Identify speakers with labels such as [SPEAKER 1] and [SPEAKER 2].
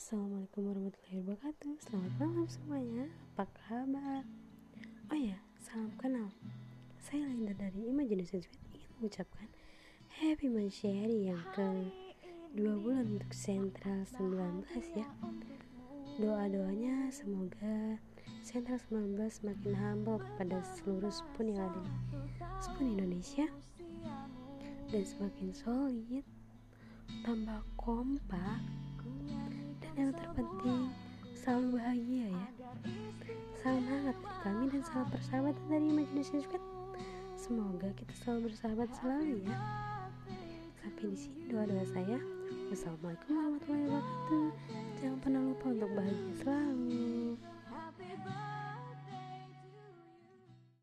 [SPEAKER 1] Assalamualaikum warahmatullahi wabarakatuh. Selamat malam semuanya. Apa kabar? Oh ya, salam kenal. Saya Linda dari Imagination Sweet. Ingin mengucapkan Happy Mansyari yang ke dua bulan untuk Sentral 19 ya. Doa-doanya semoga Sentral 19 semakin humble kepada seluruh spoon yang ada di spoon Indonesia. Dan semakin solid Tambah kompak selalu bahagia ya. Salam hangat dari kami dan salam persahabatan dari Imagination Squad semoga kita selalu bersahabat selalu ya. Sampai di sini doa-doa saya. Wassalamualaikum warahmatullahi wabarakatuh. Jangan pernah lupa untuk bahagia selalu